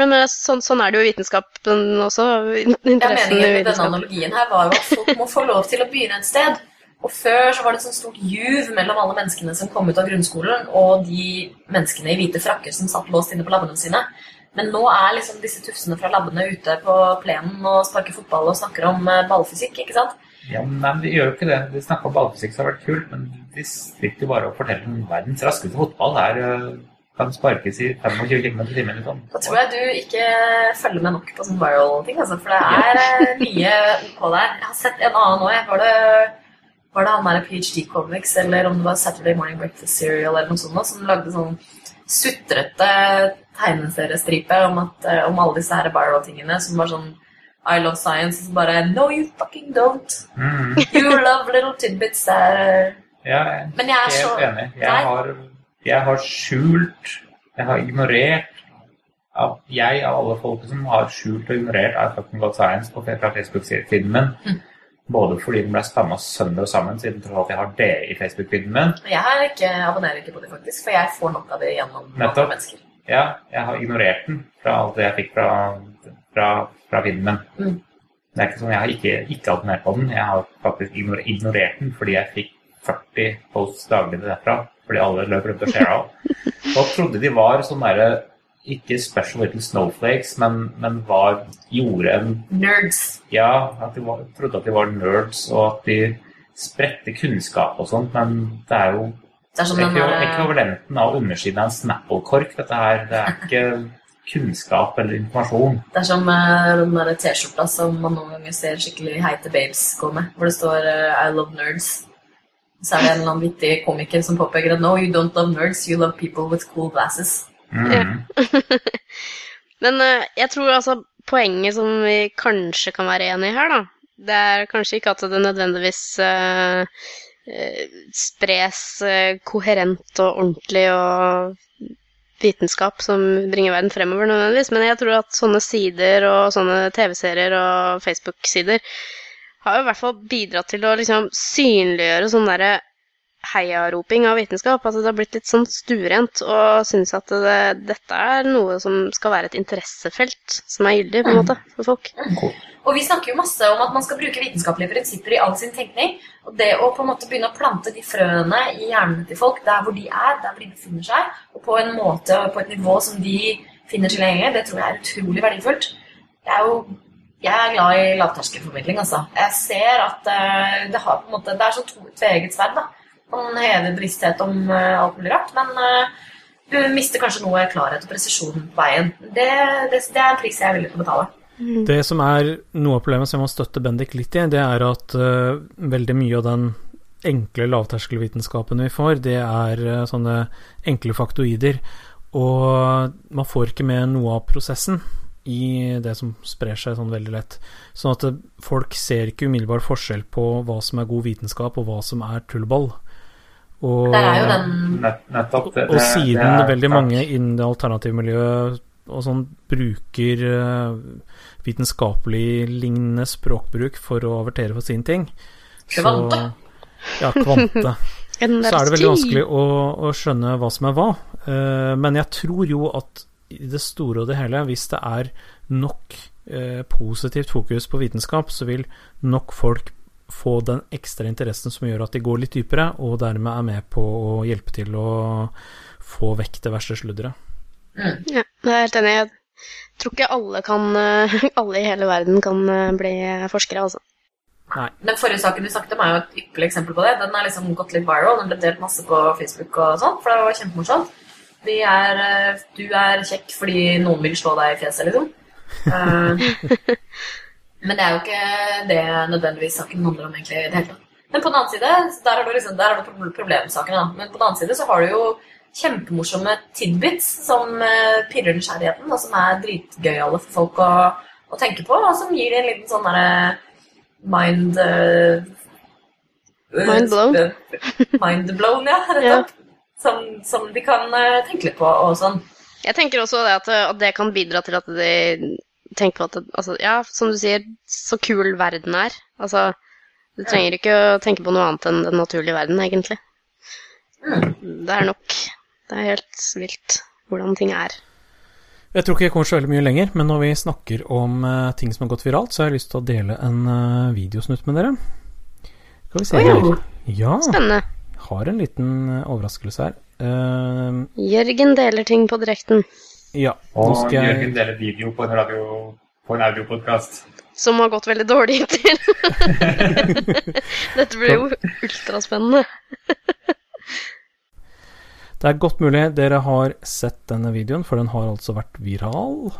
Men eh, sånn, sånn er det jo i vitenskapen også. Ja, Interessen meningen i med denne analogien her var jo at folk må få lov til å begynne et sted. Og før så var det et sånt stort juv mellom alle menneskene som kom ut av grunnskolen, og de menneskene i hvite frakker som satt låst inne på labbene sine. Men nå er liksom disse tufsene fra labbene ute på plenen og sparker fotball og snakker om eh, ballfysikk, ikke sant? Ja, men De gjør jo ikke det. De snakker om ballfysikk som har vært kult, men de sitter jo bare og forteller om verdens raskeste fotball er øh, kan sparkes i 25 km i timen. Liksom. Da tror jeg du ikke følger med nok på sånn viral-ting, altså, for det er eh, mye OK der. Jeg har sett en annen òg. Var det, var det han der PhD Comics, eller om det var Saturday Morning Breakfast Serial eller noe sånt, som lagde sånn sutrete tegneseriestripe om, at, eh, om alle disse her viral-tingene som var sånn I love science, og så bare No, you fucking don't. Mm. You love little tidbits der. Ja, jeg er så helt enig. Jeg har, jeg har skjult Jeg har ignorert at Jeg av alle folk som har skjult og ignorert I fucking Got science på Facebook-feeden min. Mm. Både fordi den ble stamma sønder og sammen, siden jeg alt jeg har det i Facebook-feeden min. Jeg ikke, abonnerer ikke på det, faktisk, for jeg får nok av det gjennom andre Nettopp. mennesker. Ja, jeg har ignorert den fra alt det jeg fikk fra, fra, fra filmen min. Mm. Det er ikke sånn, Jeg har ikke, ikke abonnert på den. Jeg har faktisk ignorert den fordi jeg fikk 40 posts daglig derfra. Fordi alle løp rundt og shara. Og trodde de var sånn derre Ikke special little snowflakes, men, men var, gjorde en Nerds. Ja, at de var, trodde at de var nerds, og at de spredte kunnskap og sånt, men det er jo Det er som den ekvi- ekvivalenten av undersiden av en Snapple-kork, dette her. Det er ikke kunnskap eller informasjon. Det er som eh, den der T-skjorta som man noen ganger ser skikkelig heite babes gå med, hvor det står eh, I love nerds. Så er det en eller annen vittig komiker som påpeker at no, you don't love nerds, you love people with cool glasses. Mhm. Men uh, jeg tror altså poenget som vi kanskje kan være enige i her, da, det er kanskje ikke at det nødvendigvis uh, eh, spres uh, koherent og ordentlig og vitenskap som bringer verden fremover nødvendigvis, men jeg tror at sånne sider og sånne TV-serier og Facebook-sider har jo i hvert fall bidratt til å liksom synliggjøre sånn derre heiaroping av vitenskap. Altså det har blitt litt sånn stuerent og synes at det, dette er noe som skal være et interessefelt som er gyldig, på en måte, for folk. Og vi snakker jo masse om at man skal bruke vitenskapelige prinsipper i all sin tenkning. Og det å på en måte begynne å plante de frøene i hjernene til folk der hvor de er, der hvor de befinner seg, og på en måte og på et nivå som de finner tilgjengelig, det tror jeg er utrolig verdifullt. Det er jo jeg er glad i lavterskelformidling, altså. Jeg ser at eh, det har på en måte Det er sånn to tveegget sverd, da. Man hever bevissthet om eh, alt mulig rart, men eh, du mister kanskje noe klarhet og presisjon på veien. Det, det, det er en pris jeg er villig til å betale. Det som er noe av problemet som jeg må støtte Bendik litt i, det er at uh, veldig mye av den enkle lavterskelvitenskapen vi får, det er uh, sånne enkle faktoider. Og man får ikke med noe av prosessen i det som sprer seg sånn veldig lett. Sånn at folk ser ikke umiddelbart forskjell på hva som er god vitenskap, og hva som er tullball. Og, det er jo den Nett, nettopp. Det, og det- siden det er veldig mange innen det alternativmiljøet og sånn bruker eh, vitenskapelig lignende språkbruk for å avertere for sin ting, så Kvante. Ja, kvante. Så er det veldig vanskelig å, å skjønne hva som er hva. Eh, men jeg tror jo at i det store og det hele, hvis det er nok eh, positivt fokus på vitenskap, så vil nok folk få den ekstra interessen som gjør at de går litt dypere, og dermed er med på å hjelpe til å få vekk det verste sludderet. Ja, jeg er helt enig. Jeg tror ikke alle kan eh, Alle i hele verden kan eh, bli forskere, altså. Nei. Den forrige saken du snakket om, er jo et ypperlig eksempel på det. Den er liksom gått litt viral. Den ble delt masse på Facebook og sånn, for det var kjempemorsomt. De er eh, Du er kjekk fordi noen vil slå deg i fjeset, liksom. Eh, men det er jo ikke det nødvendigvis saken handler om, egentlig, i det hele tatt. Men på den annen side, der har du liksom, der har du problemsakene, da. Men på den annen side så har du jo kjempemorsomme tidbits som eh, pirrer nysgjerrigheten, og som er dritgøyale for folk å, å tenke på, og som gir en liten sånn derre mind uh, Mind blown. mind blown, ja. Rett opp. Som, som de kan eh, tenke litt på og sånn. Jeg tenker også det at, at det kan bidra til at de tenker på at altså, Ja, som du sier, så kul verden er. Altså, du trenger ikke å tenke på noe annet enn den naturlige verden, egentlig. Mm. Det er nok. Det er helt vilt hvordan ting er. Jeg tror ikke jeg kommer så veldig mye lenger, men når vi snakker om uh, ting som har gått viralt, så har jeg lyst til å dele en uh, videosnutt med dere. Skal vi se oh, ja. her. Ja, Spennende. Har en liten eh, overraskelse her. Uh, Jørgen deler ting på direkten ja, nå skal jeg Jørgen deler video på en, radio, på en audiopodkast. som har gått veldig dårlig hittil. Dette blir jo ultraspennende. Det er godt mulig dere har sett denne videoen, for den har altså vært viral.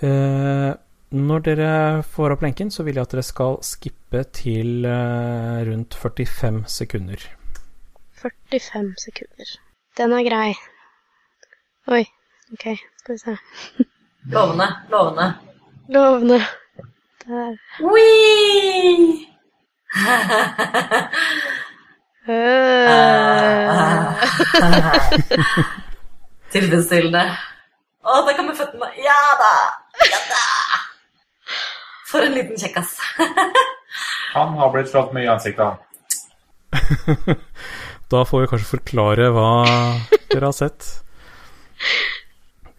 Eh, når dere får opp lenken, så vil jeg at dere skal skippe til eh, rundt 45 sekunder. 45 sekunder. Den er grei. Oi, ok, skal vi se. Lovende. Lovende. Lovende. Der. Wee! Øh. Tilfredsstillende. Å, der kommer føttene. Ja da! Ja da! For en liten kjekkas. Han har blitt slått mye i ansiktet, han. Da får vi kanskje forklare hva dere har sett.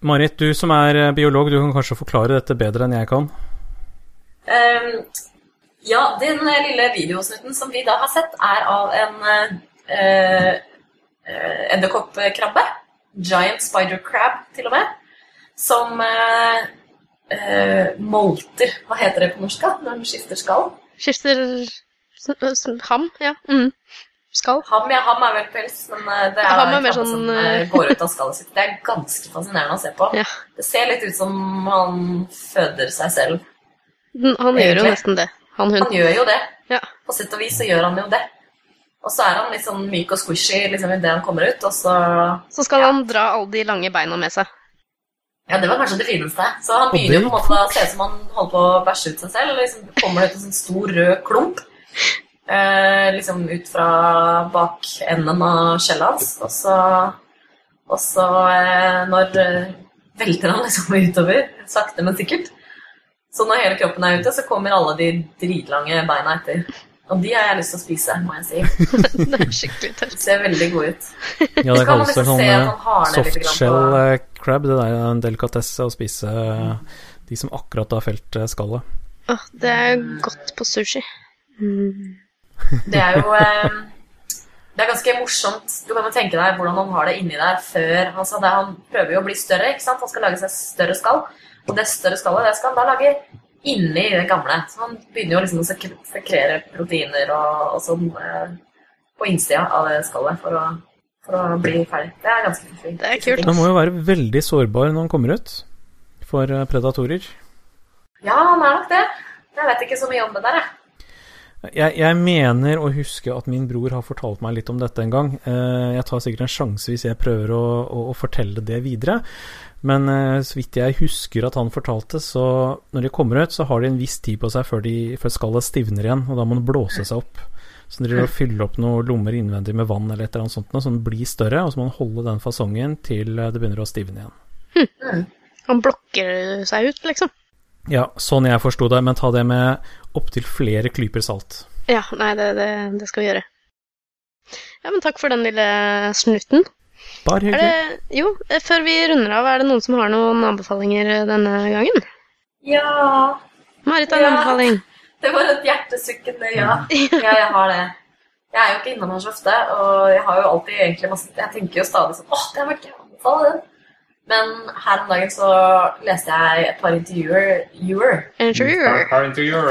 Marit, du som er eh, biolog, du kan kanskje forklare dette bedre enn jeg kan? Um, ja, den eh, lille videosnutten som vi da har sett, er av en uh, edderkoppkrabbe. Giant spider crab, til og med. Som uh, uh, molter Hva heter det på norsk? Når den skifter skall? Skifter ham, ja. Mm. Skal. Ham, ja, ham er vel pels, men eh, det er Ham er mer sånn, som eh, eh, går ut av skallet sitt. Det er ganske fascinerende å se på. Ja. Det ser litt ut som han føder seg selv. Han Han gjør jo nesten det. Han Han gjør jo det. Ja. På sett og vis så gjør han jo det. Og så er han litt sånn myk og squishy liksom, idet han kommer ut, og så Så skal han dra alle de lange beina med seg. Ja, det var kanskje det fineste. Så han begynner jo på en måte å se ut som han holder på å bæsje ut seg selv. Liksom kommer det ut en sånn stor rød klump eh, liksom ut fra bak enden av skjellet hans. Og så, og så eh, når eh, velter han liksom utover, sakte, men sikkert. Så når hele kroppen er ute, så kommer alle de dritlange beina etter. Og de har jeg lyst til å spise, må jeg si. Det er skikkelig tørt. Det ser veldig gode ut. Ja, det kalles vel liksom sånn eh, softshell eh, crab. Det er en delikatesse å spise de som akkurat har felt skallet. Oh, det er godt på sushi. Mm. Det er jo eh, Det er ganske morsomt. Du kan jo tenke deg hvordan han har det inni der før han sa det. Han prøver jo å bli større, ikke sant? Han skal lage seg større skall. Og det større skallet det skal han da lage inni det gamle. Så han begynner jo liksom å sek- sekrere proteiner og, og sånn eh, på innsida av det skallet for å, for å bli ferdig. Det er ganske fint. Det er kult. Han må jo være veldig sårbar når han kommer ut for eh, predatorer. Ja, han er nok det. Jeg vet ikke så mye om det der, jeg. Jeg, jeg mener å huske at min bror har fortalt meg litt om dette en gang. Eh, Jeg tar sikkert en sjanse hvis jeg prøver å, å, å fortelle det videre. Men eh, så vidt jeg husker at han fortalte, så når de kommer ut, så har de en viss tid på seg før, de, før skallet stivner igjen, og da må de blåse seg opp. Så og fyller opp noen lommer innvendig med vann eller et eller annet sånt, så den blir større, og så må man holde den fasongen til eh, det begynner å stivne igjen. Han blokker seg ut, liksom. Ja, sånn jeg forsto det, men ta det med opptil flere klyper salt. Ja, nei, det, det, det skal vi gjøre. Ja, men takk for den lille snutten. Bare Er hyggelig. det, jo, før vi runder av, er det noen som har noen anbefalinger eh, denne gangen? Ja Marit har en Ja. anbefaling. Det var et hjertesukkende ja. Ja, jeg har det. Jeg er jo ikke innom her så ofte, og jeg har jo alltid egentlig masse Jeg tenker jo stadig sånn åh, det har vært gøy å anbefale den. Men her om dagen så leste jeg et par intervjuer Ewer, Interviewer. Par,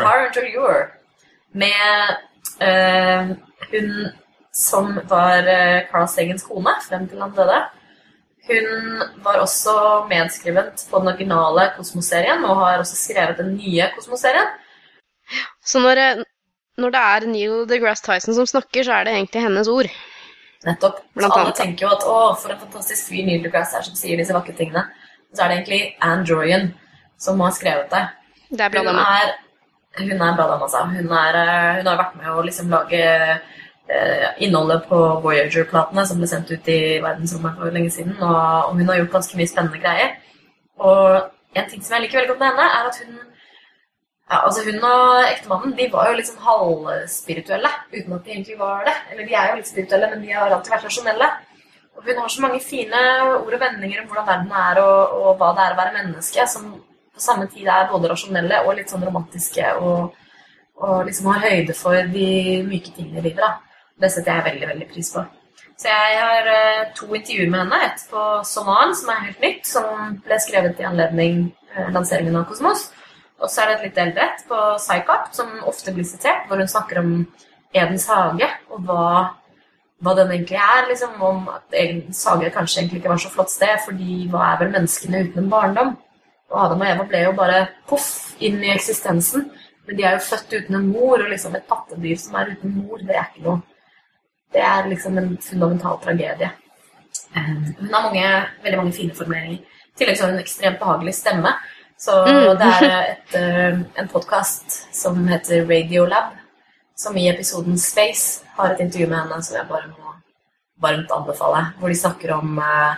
par intervjuer med eh, hun som var eh, Carl Sagens kone frem til han døde. Hun var også medskrivent på den originale Kosmos-serien og har også skrevet den nye Kosmos-serien. Så når, eh, når det er Neil deGrasse Tyson som snakker, så er det egentlig hennes ord. Nettopp. Alle tenker jo at å, for en fantastisk fyr Neil deGrasse er som sier disse vakre tingene. Så er det egentlig Anne Dorian som har skrevet det. Det er Hun er, hun er en bra dame, altså. Hun, er, eh, hun har vært med å liksom lage eh, innholdet på Voyager-platene som ble sendt ut i verdensrommet for lenge siden, og, og hun har gjort ganske mye spennende greier. Og en ting som jeg liker veldig godt med henne, er at hun ja, altså Hun og ektemannen de var jo liksom halvspirituelle, uten at de egentlig var det. Eller de er jo litt spirituelle, men de har alltid vært rasjonelle. Og hun har så mange fine ord og vendinger om hvordan verden er, og, og hva det er å være menneske, som på samme tid er både rasjonelle og litt sånn romantiske, og, og liksom har høyde for de myke tingene i livet. da. Det setter jeg veldig, veldig pris på. Så jeg har eh, to intervjuer med henne. Et på Sommeren, som er helt nytt, som ble skrevet i anledning eh, lanseringen av Kosmos. Og så er det et litt eldre et på Psycop, som ofte blir sitert, hvor hun snakker om Edens hage, og hva, hva den egentlig er. liksom, Om at Edens hage kanskje egentlig ikke var så flott sted, fordi hva er vel menneskene uten en barndom? Og Adam og Eva ble jo bare poff inn i eksistensen. Men de er jo født uten en mor, og liksom et pattedyr som er uten mor, det er ikke noe Det er liksom en fundamental tragedie. Eh, Hun har mange, veldig mange fine formuleringer. I tillegg så har hun en ekstremt behagelig stemme. Så Mm. det er et, eh, en podkast som heter Radiolab, som i episoden Space har et intervju med henne som jeg bare må varmt anbefale. Hvor de snakker om eh,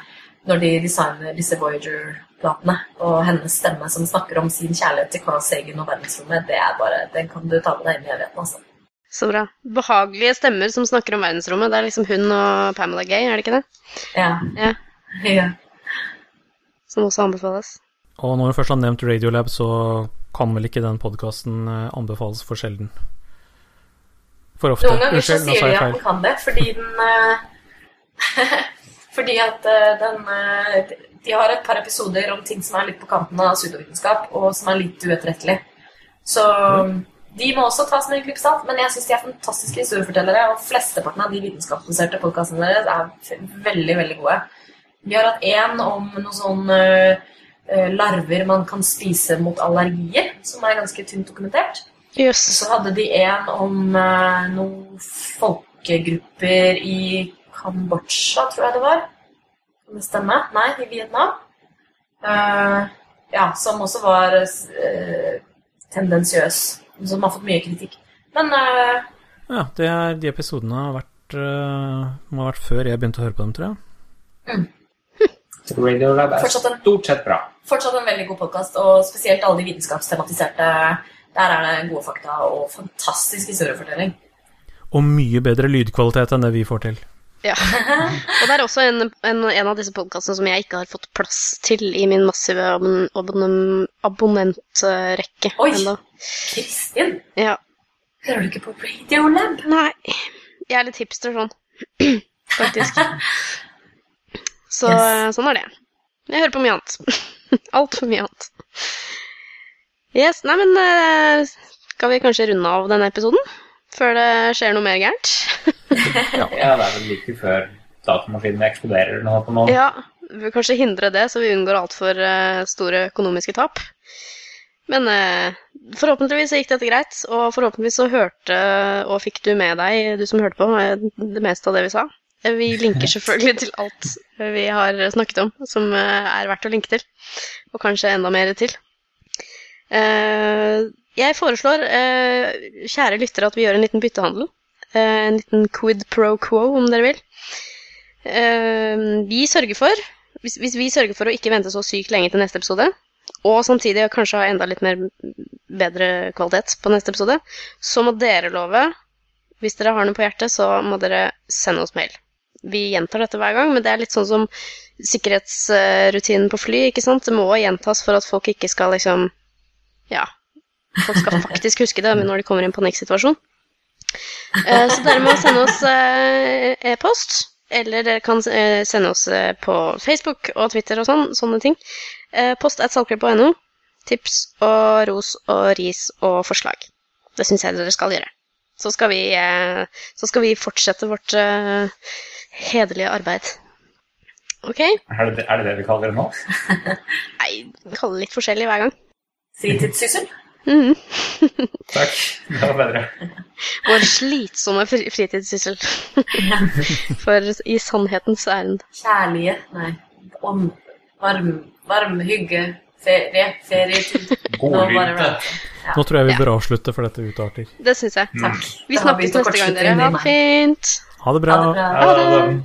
når de designer disse Voyager-platene, og hennes stemme som snakker om sin kjærlighet til Carl Sagan og verdensrommet. Det er bare, Den kan du ta med deg inn i evigheten, altså. Så bra. Behagelige stemmer som snakker om verdensrommet. Det er liksom hun og Pamela Gay, er det ikke det? Ja. Ja. ja. Som også anbefales. Og når hun først har nevnt Radiolab, så kan vel ikke den podkasten anbefales for sjelden. For ofte. Noen ganger Unnskyld, så sier de at den kan det, fordi den eh, Fordi at eh, den eh, De har et par episoder om ting som er litt på kanten av pseudovitenskap, og som er litt uetterrettelig. Så de må også tas med en klype salt, men jeg syns de er fantastiske historiefortellere, og flesteparten av de vitenskapsbaserte podkastene deres er veldig, veldig gode. Vi har hatt én om noe sånn eh, eh, larver man kan spise mot allergier, som er ganske tynt dokumentert. Yes. Så hadde de en om eh, noen folkegrupper i Kambodsja, tror jeg det var. Kan det stemme? Nei, i Vietnam. Uh, ja, som også var uh, tendensiøs. Som har fått mye kritikk. Men uh, Ja, det er, de episodene har vært, øh, må ha vært før jeg begynte å høre på dem, tror jeg. Mm. er Lab er stort sett bra. Fortsatt en veldig god podkast, og spesielt alle de vitenskapstematiserte. Der er det gode fakta og fantastisk historiefortelling. Og mye bedre lydkvalitet enn det vi får til. Ja. Og det er også en, en, en av disse podkastene som jeg ikke har fått plass til i min massive abon abon, abonnentrekke Oi. Enda. Kristin, Ja. hører du ikke på Radiolab? Nei. Jeg er litt hipster sånn, faktisk. Så Yes. sånn er det. Jeg hører på mye annet. Altfor mye annet. Yes, nei, men eh, skal vi kanskje runde av denne episoden? Før det skjer noe mer gærent? Ja, det er vel like før datamaskinene eksploderer nå på noen. Ja, vi vil kanskje hindre det, så vi unngår altfor uh, store økonomiske tap. Men eh, forhåpentligvis så gikk dette greit, og forhåpentligvis så hørte og fikk du med deg, du som hørte på, eh, det meste av det vi sa. Vi linker selvfølgelig til alt vi har snakket om, som eh, er verdt å linke til. Og kanskje enda mer til. Eh, jeg foreslår, eh, kjære lyttere, at vi gjør en liten byttehandel. Eh, en liten quid pro quo, om dere vil. Vi sørger for hvis vi sørger for å ikke vente så sykt lenge til neste episode, og samtidig kanskje ha enda litt mer bedre kvalitet på neste episode, så må dere love Hvis dere har noe på hjertet, så må dere sende oss mail. Vi gjentar dette hver gang, men det er litt sånn som sikkerhetsrutinen på fly, ikke sant. Det må gjentas for at folk ikke skal liksom Ja. Folk skal faktisk huske det når de kommer i en panikksituasjon. Eh, Så dere må sende oss eh, e-post, eller dere kan eh, sende oss på Facebook og Twitter og sånn, sånne ting. Post at saltklypa.no. Tips og ros og ris og forslag. Det syns jeg dere skal gjøre. Så skal vi, eh, så skal vi fortsette vårt eh, hederlige arbeid. Ok? Er det, er det det vi kaller det nå? Nei, vi kaller det litt forskjellig hver gang. Fritidssyssel. Mm. Takk. Det var bedre. Vår slitsomme fritidssyssel. For i sannhetens ærend. Kjærlighet, Nei. Om, varm, varm hygge. Ferie. Ferietid. Ja. Nå tror jeg vi Ja. bør avslutte, for dette utarter. Det syns jeg. Takk. Vi Det snakkes neste gang, dere. Ha det fint. Ha det bra. Ha det bra.